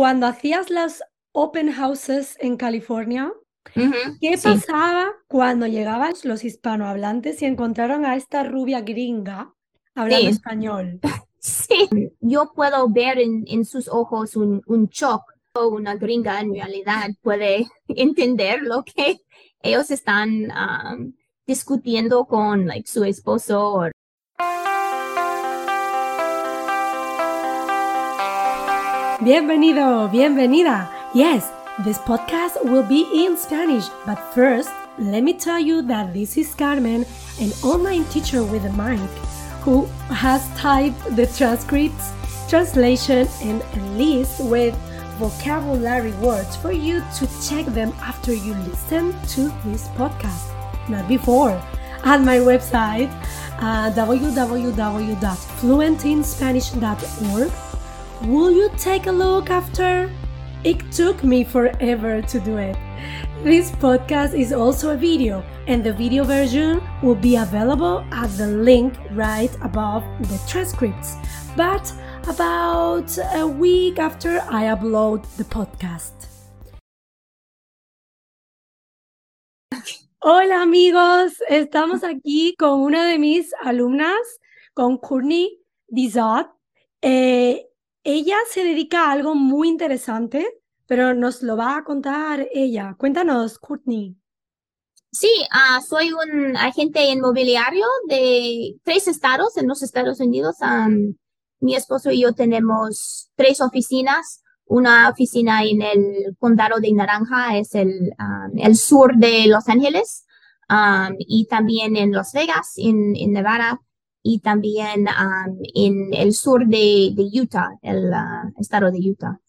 cuando hacías las open houses en California, ¿qué pasaba cuando llegaban los hispanohablantes y encontraron a esta rubia gringa hablando español? Sí, yo puedo ver en, sus ojos un, un shock. Una gringa en realidad puede entender lo que ellos están um, discutiendo con like, su esposo. Bienvenido, bienvenida. Yes, this podcast will be in Spanish, but first, let me tell you that this is Carmen, an online teacher with a mic, who has typed the transcripts, translation, and a list with vocabulary words for you to check them after you listen to this podcast, not before. At my website, uh, www.fluentinspanish.org, will you take a look after? It took me forever to do it. This podcast is also a video, and the video version will be available at the link right above the transcripts. But about a week after I upload the podcast. Hola amigos, estamos aquí con una de mis alumnas, con Courtney Dizot. Eh, ella se dedica a algo muy interesante, pero nos lo va a contar ella. Cuéntanos, Courtney. Sí, uh, soy un agente inmobiliario de tres estados en los Estados Unidos. Um, mi esposo y yo tenemos tres oficinas. Una oficina en el condado de Naranja, es el, sur de Los Ángeles, y también en Las Vegas, en Nevada, y también um, en el sur de, de Utah, el uh, estado de Utah.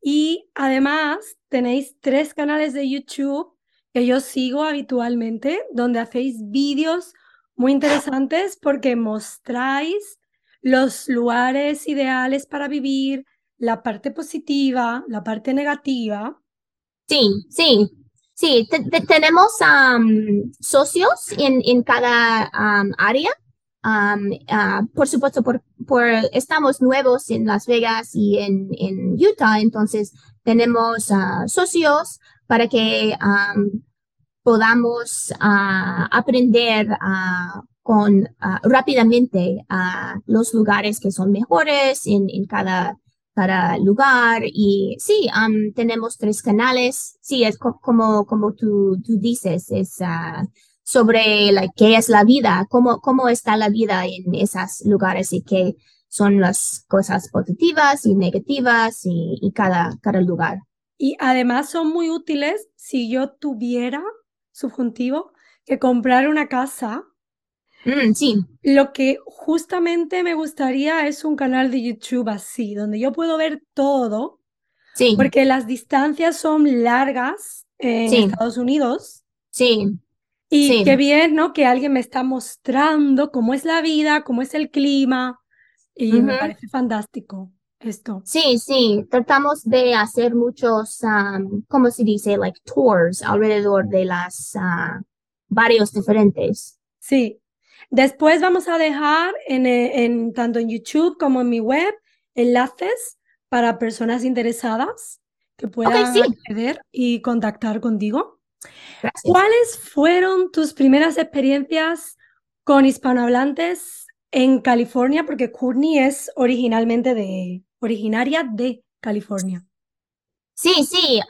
Y además tenéis tres canales de YouTube que yo sigo habitualmente, donde hacéis vídeos muy interesantes porque mostráis los lugares ideales para vivir, la parte positiva, la parte negativa. Sí, sí, sí. tenemos socios en, en cada área. Ah, por supuesto, por, por, estamos nuevos en Las Vegas y en, en Utah, entonces tenemos ah, socios para que podamos ah, aprender con rápidamente los lugares que son mejores en, en cada, cada lugar. Y sí, tenemos tres canales. Sí, es como, como tú, tú dices, es uh, sobre qué es la vida, cómo, cómo está la vida en esos lugares y qué son las cosas positivas y negativas y, y cada, cada lugar. Y además son muy útiles si yo tuviera, subjuntivo, que comprar una casa Mm, sí. Lo que justamente me gustaría es un canal de YouTube así, donde yo puedo ver todo. Sí. Porque las distancias son largas en Estados Unidos. Sí. Y qué bien, ¿no? Que alguien me está mostrando cómo es la vida, cómo es el clima. Y me parece fantástico esto. Sí, sí. Tratamos de hacer muchos, um, ¿cómo se dice? Like tours alrededor de las uh, varios diferentes. Sí. Después vamos a dejar eh, en, tanto en YouTube como en mi web enlaces para personas interesadas que puedan acceder y contactar contigo. ¿Cuáles fueron tus primeras experiencias con hispanohablantes en California? Porque Courtney es originalmente de, originaria de California. Sí, sí,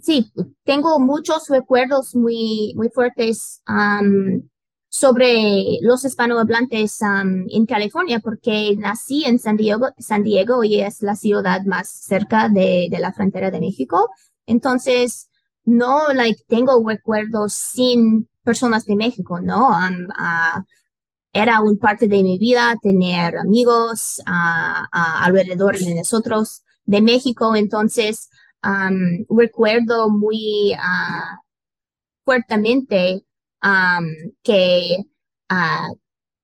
sí, tengo muchos recuerdos muy, muy fuertes sobre los hispanohablantes en California porque nací en San Diego, San Diego y es la ciudad más cerca de, de la frontera de México. Entonces, no like, tengo recuerdos sin personas de México, ¿no? Uh, era un parte de mi vida tener amigos uh, alrededor de nosotros de México. Entonces, recuerdo muy fuertemente que uh,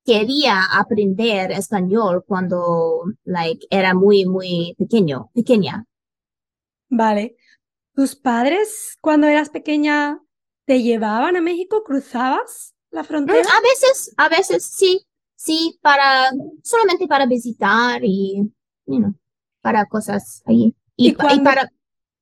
quería aprender español cuando like, era muy, muy pequeño, pequeña. Vale. ¿Tus padres cuando eras pequeña te llevaban a México? ¿Cruzabas la mm, frontera? A veces, a veces sí, sí, para, solamente para visitar y, you know, para cosas ahí. Y, Y y cuando- para,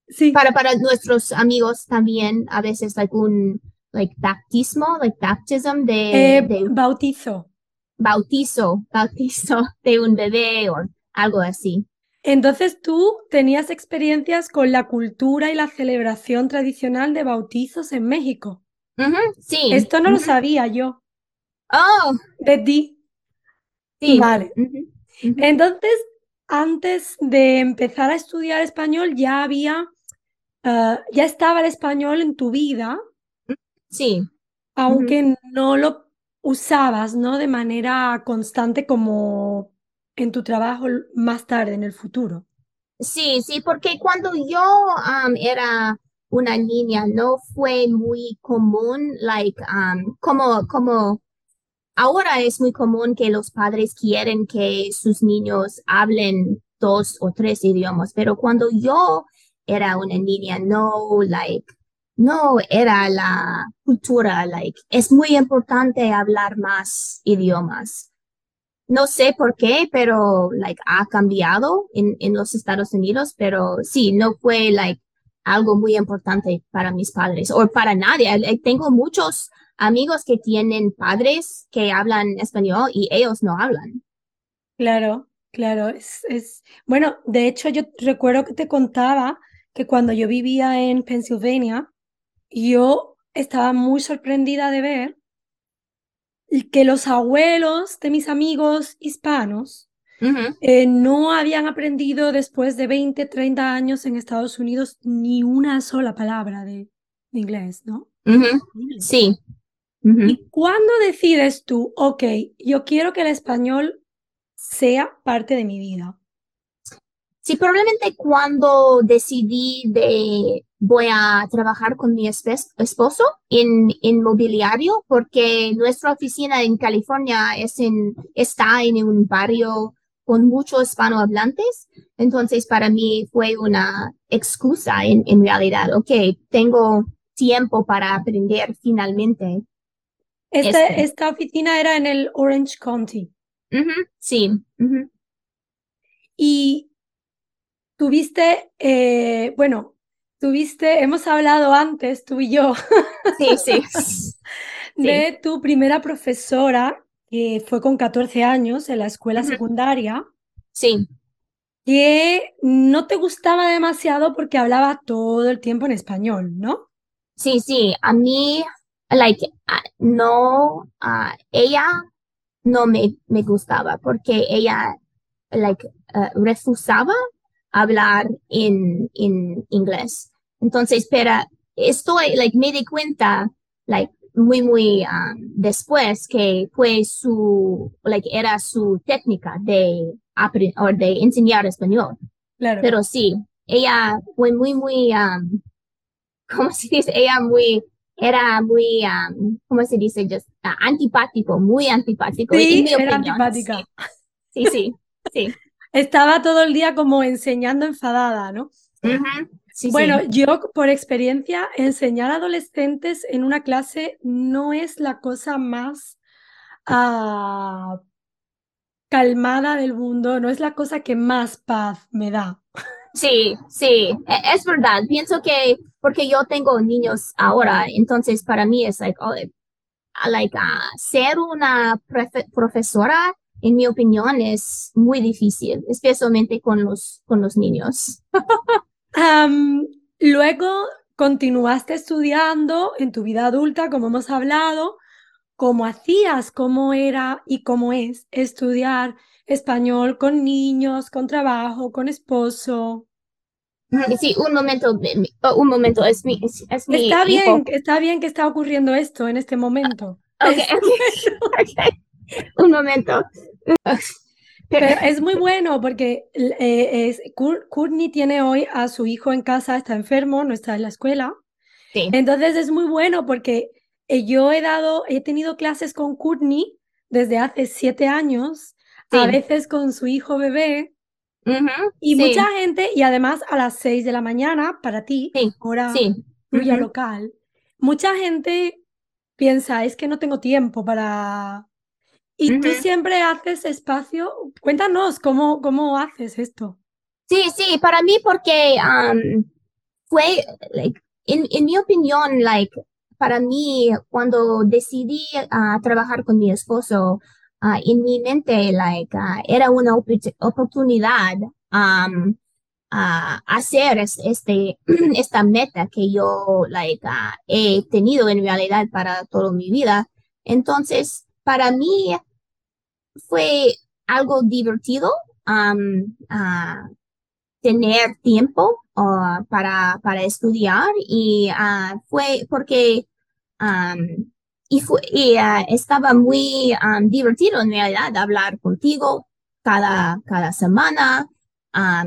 Sí. para, para nuestros amigos también, a veces, like, un, like, baptismo, like, baptism de, Eh, de bautizo. bautizo, bautizo de un bebé o algo así. Entonces tú tenías experiencias con la cultura y la celebración tradicional de bautizos en México. Sí. Esto no lo sabía yo Oh, de ti. sí. Vale. Entonces, antes de empezar a estudiar español, ya había, ah, ya estaba el español en tu vida, Sí. aunque no lo usabas, ¿no? De manera constante como en tu trabajo más tarde, en el futuro. Sí, sí, porque cuando yo era una niña no fue muy común, like, um, como, como ahora es muy común que los padres quieren que sus niños hablen dos o tres idiomas, pero cuando yo era una niña, no, like, no era la cultura, like, es muy importante hablar más idiomas. No sé por qué, pero like ha cambiado en, en los Estados Unidos, pero sí, no fue like algo muy importante para mis padres o para nadie. Like, Tengo muchos amigos que tienen padres que hablan español y ellos no hablan. Claro, claro. Es, es... Bueno, de hecho, yo recuerdo que te contaba que cuando yo vivía en Pensilvania, yo estaba muy sorprendida de ver y que los abuelos de mis amigos hispanos eh, no habían aprendido después de 20, 30 años en Estados Unidos ni una sola palabra de, de inglés, ¿no? Sí. ¿Y cuándo decides tú, ok, yo quiero que el español sea parte de mi vida? Sí, probablemente cuando decidí de voy a trabajar con mi esposo en, en mobiliario, porque nuestra oficina en California es en, está en un barrio con muchos hispanohablantes. Entonces, para mí fue una excusa en, en realidad. Ok, tengo tiempo para aprender finalmente. Esta, Este. esta oficina era en el Orange County sí. y tuviste, eh, bueno, tuviste, hemos hablado antes, tú y yo, Sí, sí. de tu primera profesora, que fue con 14 años en la escuela secundaria, Sí. que no te gustaba demasiado porque hablaba todo el tiempo en español, ¿no? Sí, sí, a mí, like, ah, no, ah, ella no me, me gustaba porque ella, like, ah, refusaba hablar en, en inglés. Entonces, pero estoy, like, me di cuenta, like, muy, muy um, después que fue su, like, era su técnica de, o de enseñar español. Claro. Pero sí, ella fue muy, muy, um, ¿cómo se dice? Ella muy, era muy, um, ¿cómo se dice? Just, ah, antipático, muy antipático. Sí, en mi era opinión. antipática. Sí, sí, sí. Estaba todo el día como enseñando enfadada, ¿no? Sí, sí. Bueno, yo por experiencia, enseñar a adolescentes en una clase no es la cosa más ah, calmada del mundo, no es la cosa que más paz me da. Sí, sí, e- es verdad. Pienso que porque yo tengo niños ahora, entonces para mí es like, oh, ah, like ah, ser una profesora, en mi opinión, es muy difícil, especialmente con los, con los niños. Luego continuaste estudiando en tu vida adulta, como hemos hablado, cómo hacías, cómo era y cómo es estudiar español con niños, con trabajo, con esposo. Ujú, Sí, un momento, oh, un momento, es mi, es, es mi Está hijo. bien, está bien que está ocurriendo esto en este momento. Ok. Un momento. Pero es muy bueno porque eh, es, Cour- Courtney tiene hoy a su hijo en casa, está enfermo, no está en la escuela. Sí. Entonces es muy bueno porque eh, yo he dado, he tenido clases con Courtney desde hace siete años, a veces con su hijo bebé. Y sí, mucha gente, y además a las seis de la mañana para ti, hora tuya local, mucha gente piensa, es que no tengo tiempo para... Y tú siempre haces espacio. Cuéntanos cómo, cómo haces esto. Sí, sí, para mí porque um, fue, like, en, en mi opinión, like, para mí, cuando decidí uh, trabajar con mi esposo, uh, en mi mente, like, uh, era una op oportunidad um, hacer este, esta meta que yo, like, he tenido en realidad para toda mi vida. Entonces, para mí fue algo divertido um, tener tiempo uh, para, para estudiar y uh, fue porque um, y, fue, y estaba muy um, divertido en realidad hablar contigo cada, cada semana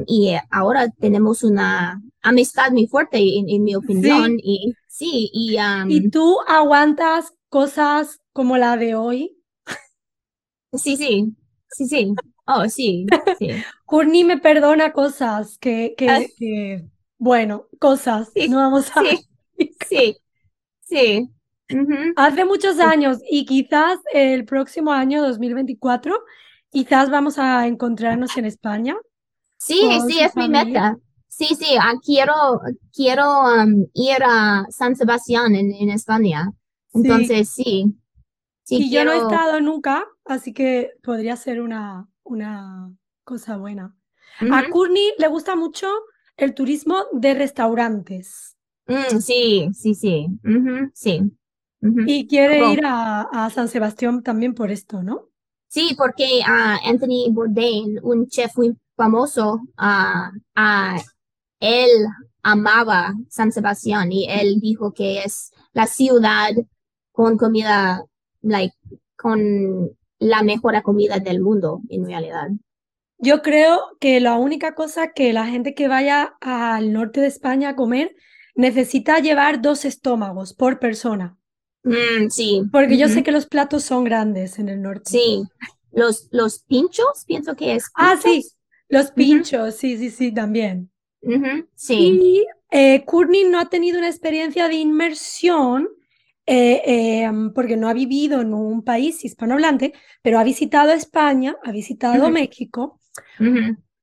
y ahora tenemos una amistad muy fuerte en, mi opinión y sí y, y tú aguantas cosas como la de hoy sí sí sí sí Oh, sí, sí. Courtney me perdona cosas que, que, ah. que bueno, cosas, no vamos a... Sí, sí, sí. Hace muchos años y quizás el próximo año 2024, quizás vamos a encontrarnos en España. Sí, sí, es mi meta. Sí, sí, ah, quiero, quiero um, ir a San Sebastián en, en España. Entonces, sí. sí. y yo no he estado nunca, así que podría ser una, una cosa buena. A Courtney le gusta mucho el turismo de restaurantes. Mm, sí, sí, sí. sí. Y quiere ir a, San Sebastián también por esto, ¿no? Sí, porque uh, Anthony Bourdain, un chef muy famoso, uh, él amaba San Sebastián y él dijo que es la ciudad con comida, like, con la mejor comida del mundo en realidad. Yo creo que la única cosa que la gente que vaya al norte de España a comer necesita llevar dos estómagos por persona. Mm, sí. Porque yo sé que los platos son grandes en el norte. Sí. Los, los pinchos, pienso que es. Ah, sí. Los pinchos, sí, sí, sí, también. Sí. Y eh, Courtney no ha tenido una experiencia de inmersión eh, em, porque no ha vivido en un país hispanohablante, pero ha visitado España, ha visitado México.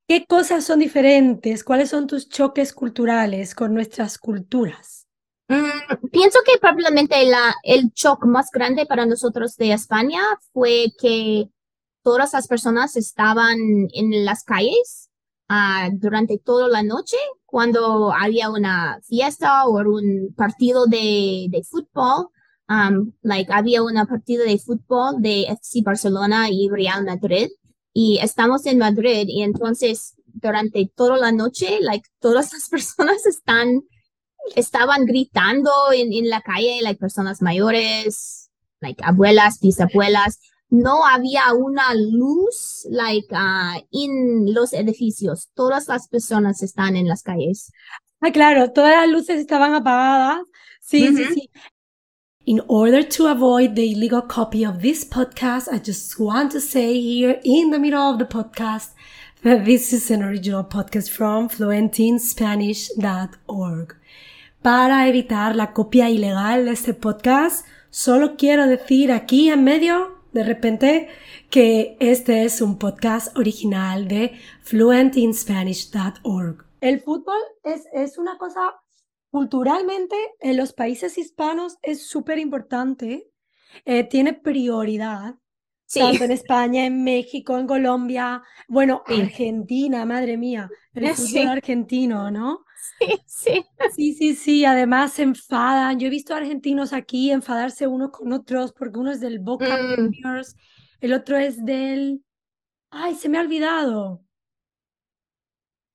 ¿Qué cosas son diferentes? ¿Cuáles son tus choques culturales con nuestras culturas? Mm, pienso que probablemente la, el shock más grande para nosotros de España fue que todas las personas estaban en las calles uh, durante toda la noche cuando había una fiesta o un partido de, de fútbol um, like había una partida de fútbol de FC Barcelona y Real Madrid y estamos en Madrid y entonces durante toda la noche, like todas las personas están, estaban gritando en, en la calle, like personas mayores, like abuelas, bisabuelas. No había una luz, like, uh, en los edificios. Todas las personas están en las calles. Ah, claro, todas las luces estaban apagadas. Sí, sí, sí. In order to avoid the illegal copy of this podcast, I just want to say here in the middle of the podcast that this is an original podcast from fluentinspanish.org. Para evitar la copia ilegal de este podcast, solo quiero decir aquí en medio, de repente, que este es un podcast original de fluentinspanish.org. El fútbol es, es una cosa culturalmente en los países hispanos es súper importante, eh, tiene prioridad. Tanto en España, en México, en Colombia, bueno, Argentina, madre mía, el fútbol argentino, ¿no? Sí, sí. Sí, sí, sí, además se enfadan. Yo he visto argentinos aquí enfadarse unos con otros porque uno es del Boca mm. Juniors, el otro es del... Ay, se me ha olvidado.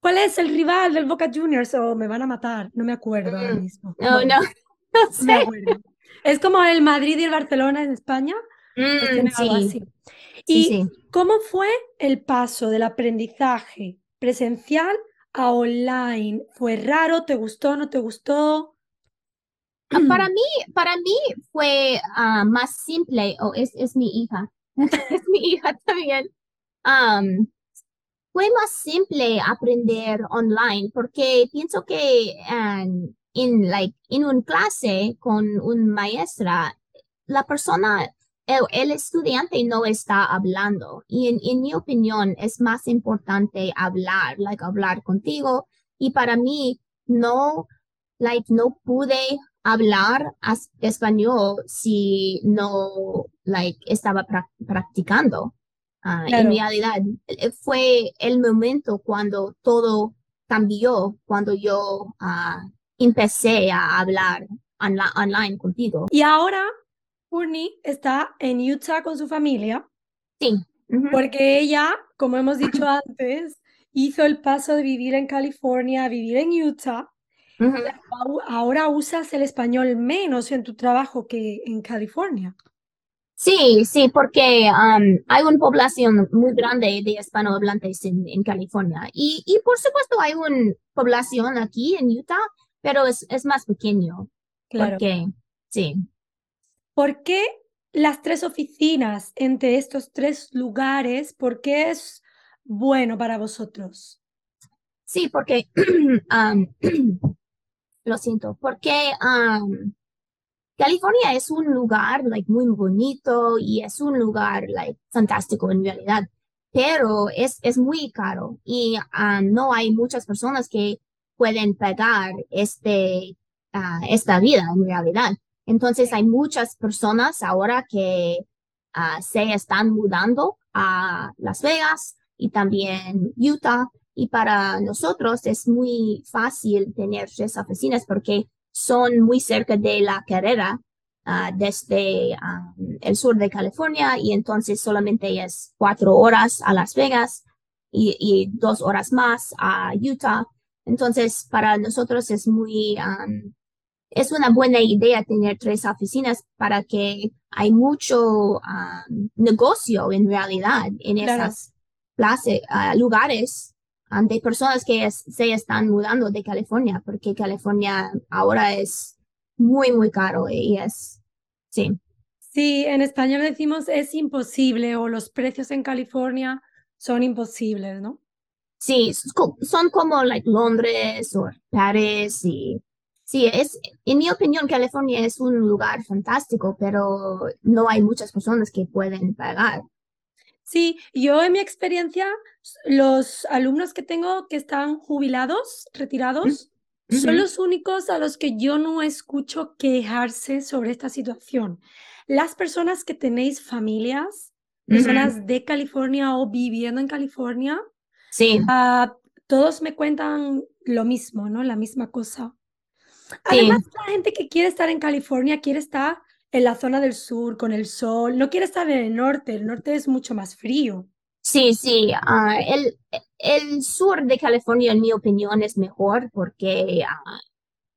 ¿Cuál es el rival del Boca Juniors? O me van a matar, no me acuerdo ahora mm, mismo. No, no, no sé. es como el Madrid y el Barcelona en España. Mm, sí. ¿Y cómo fue el paso del aprendizaje presencial a online? ¿Fue raro? ¿Te gustó? ¿No te gustó? Ah, para mí, para mí fue ah, más simple, o es, es mi hija, es mi hija también. Um, fue más simple aprender online porque pienso que en, en, like, en una clase con una maestra, la persona el, estudiante no está hablando. Y en, mi opinión es más importante hablar, like hablar contigo. Y para mí no, like no pude hablar español si no, like estaba practicando. Ah, en realidad eh, fue el momento cuando todo cambió, cuando yo uh, empecé a hablar online contigo. Y ahora Courtney está en Utah con su familia. Sí. Porque ella, como hemos dicho antes, hizo el paso de vivir en California a vivir en Utah. Ahora usas el español menos en tu trabajo que en California. Sí, sí, porque um, hay una población muy grande de hispanohablantes en, en California. Y, y, por supuesto hay una población aquí en Utah, pero es, es más pequeño. Claro. Porque, sí. ¿Por qué las tres oficinas entre estos tres lugares? ¿Por qué es bueno para vosotros? Sí, porque, lo siento, porque California es un lugar like, muy bonito y es un lugar like, fantástico en realidad, pero es, es muy caro y no hay muchas personas que pueden pagar este, ah, esta vida en realidad. Entonces hay muchas personas ahora que ah, se están mudando a Las Vegas y también Utah. Y para nosotros es muy fácil tener tres oficinas porque son muy cerca de la carrera ah, desde el sur de California y entonces solamente es cuatro horas a Las Vegas y, dos horas más a Utah. Entonces para nosotros es muy es una buena idea tener tres oficinas para que hay mucho um, negocio en realidad en esas plazas, uh, lugares de personas que se están mudando de California, porque California ahora es muy, muy caro y es, sí. Sí, en español decimos es imposible o los precios en California son imposibles, ¿no? Sí, son como like Londres o París y Sí, es, en mi opinión, California es un lugar fantástico, pero no hay muchas personas que pueden pagar. Sí, yo en mi experiencia, los alumnos que tengo que están jubilados, retirados, son los únicos a los que yo no escucho quejarse sobre esta situación. Las personas que tenéis familias, personas de California o viviendo en California, sí. Ah, todos me cuentan lo mismo, ¿no? La misma cosa. Además, la gente que quiere estar en California quiere estar en la zona del sur con el sol, no quiere estar en el norte, el norte es mucho más frío. Sí, sí, ah, el, el sur de California, en mi opinión, es mejor porque ah,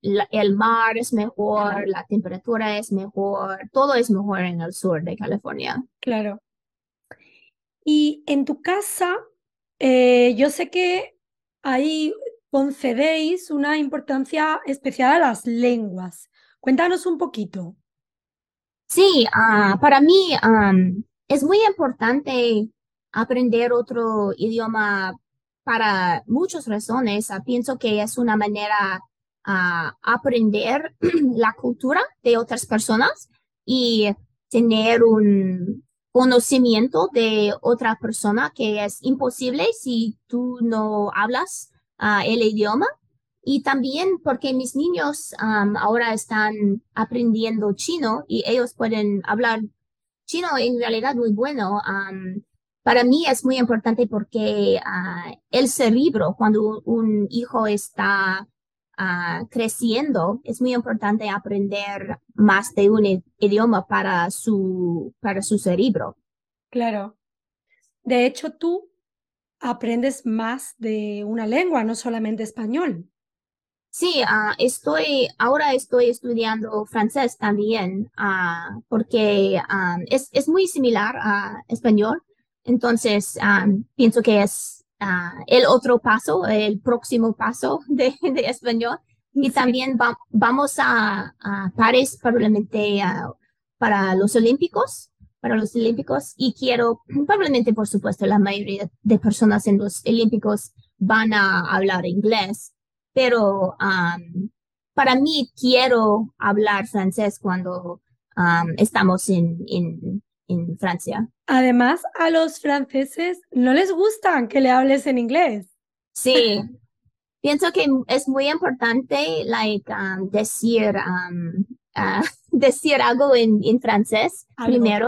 el mar es mejor, la temperatura es mejor, todo es mejor en el sur de California. Claro. Y en tu casa, eh, yo sé que hay concedéis una importancia especial a las lenguas. Cuéntanos un poquito. Sí, ah, para mí es muy importante aprender otro idioma para muchas razones. Ah, pienso que es una manera a aprender la cultura de otras personas y tener un conocimiento de otra persona que es imposible si tú no hablas el idioma y también porque mis niños ahora están aprendiendo chino y ellos pueden hablar chino en realidad muy bueno. para mí es muy importante porque uh, el cerebro, cuando un hijo está ah, creciendo, es muy importante aprender más de un idioma para su, para su cerebro. Claro. De hecho, tú aprendes más de una lengua, no solamente español. Sí, ah, estoy, ahora estoy estudiando francés también, uh, porque ah, es, es, muy similar a español. Entonces, pienso que es el otro paso, el próximo paso de, de español. Y también vamos a, a París probablemente para los Olímpicos para los Olímpicos y quiero, probablemente por supuesto la mayoría de personas en los Olímpicos van a hablar inglés, pero um, para mí quiero hablar francés cuando um, estamos en, en, en Francia. Además, a los franceses no les gustan que le hables en inglés. Sí, pienso que es muy importante like, um, decir, um, uh, decir algo en, en francés primero.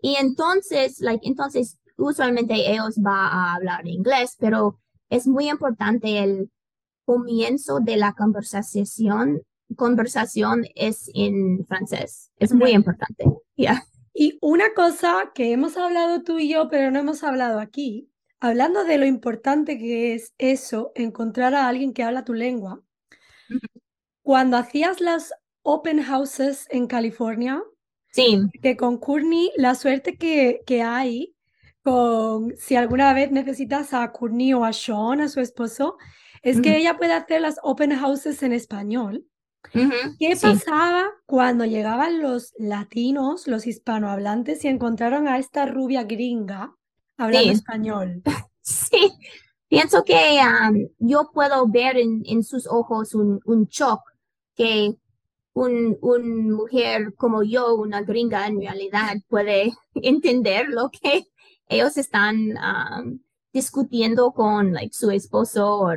Y entonces, like, entonces, usualmente ellos van a hablar inglés, pero es muy importante el comienzo de la conversación conversación es en francés. Es muy importante. Y una cosa que hemos hablado tú y yo, pero no hemos hablado aquí, hablando de lo importante que es eso, encontrar a alguien que habla tu lengua. Cuando hacías las open houses en California, sí. que con Courtney, la suerte que, que hay con, si alguna vez necesitas a Courtney o a Sean, a su esposo, es que ella puede hacer las open houses en español. ¿Qué pasaba cuando llegaban los latinos, los hispanohablantes y encontraron a esta rubia gringa hablando español? Sí, pienso que yo puedo ver en, sus ojos un, un shock que un, un, mujer como yo, una gringa en realidad, puede entender lo que ellos están discutiendo con like, su esposo o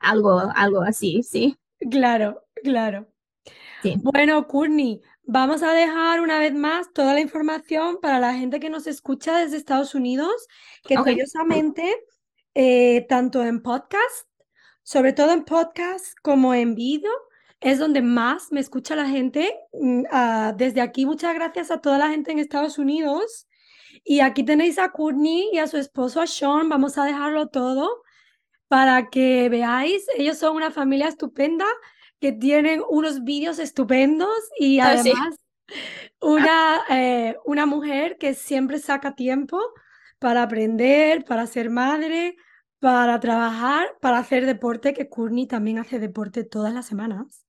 algo, algo así, sí. Claro, claro. Bueno, Courtney, vamos a dejar una vez más toda la información para la gente que nos escucha desde Estados Unidos, que curiosamente, eh, tanto en podcast, sobre todo en podcast como en vídeo, es donde más me escucha la gente. Ah, desde aquí, muchas gracias a toda la gente en Estados Unidos. Y aquí tenéis a Courtney y a su esposo, a Sean. Vamos a dejarlo todo para que veáis. Ellos son una familia estupenda que tienen unos vídeos estupendos y ah, además una, eh, una mujer que siempre saca tiempo para aprender, para ser madre, para trabajar, para hacer deporte, que Courtney también hace deporte todas las semanas.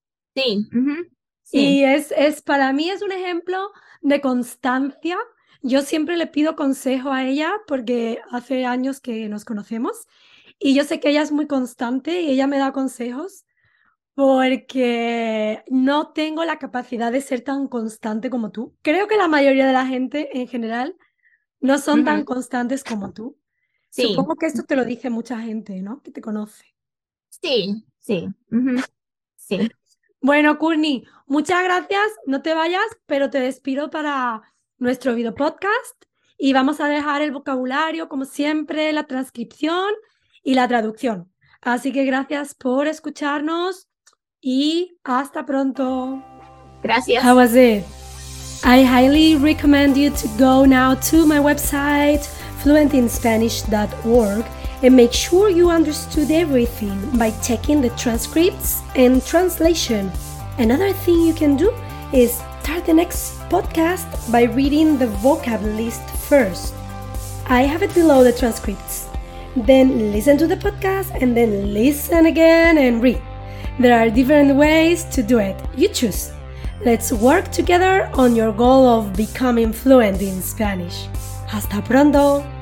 Sí. Y es, es, para mí es un ejemplo de constancia. Yo siempre le pido consejo a ella porque hace años que nos conocemos y yo sé que ella es muy constante y ella me da consejos porque no tengo la capacidad de ser tan constante como tú. Creo que la mayoría de la gente en general no son tan constantes como tú. Supongo que esto te lo dice mucha gente, ¿no? Que te conoce. Sí, sí. Sí. Bueno, Courtney, muchas gracias. No te vayas, pero te despido para nuestro video podcast y vamos a dejar el vocabulario, como siempre, la transcripción y la traducción. Así que gracias por escucharnos y hasta pronto. Gracias. How was it? I highly recommend you to go now to my website fluentinspanish.org and make sure you understood everything by checking the transcripts and translation. Another thing you can do is start the next podcast by reading the vocab list first. I have it below the transcripts. Then listen to the podcast and then listen again and read. There are different ways to do it. You choose. Let's work together on your goal of becoming fluent in Spanish. Hasta pronto!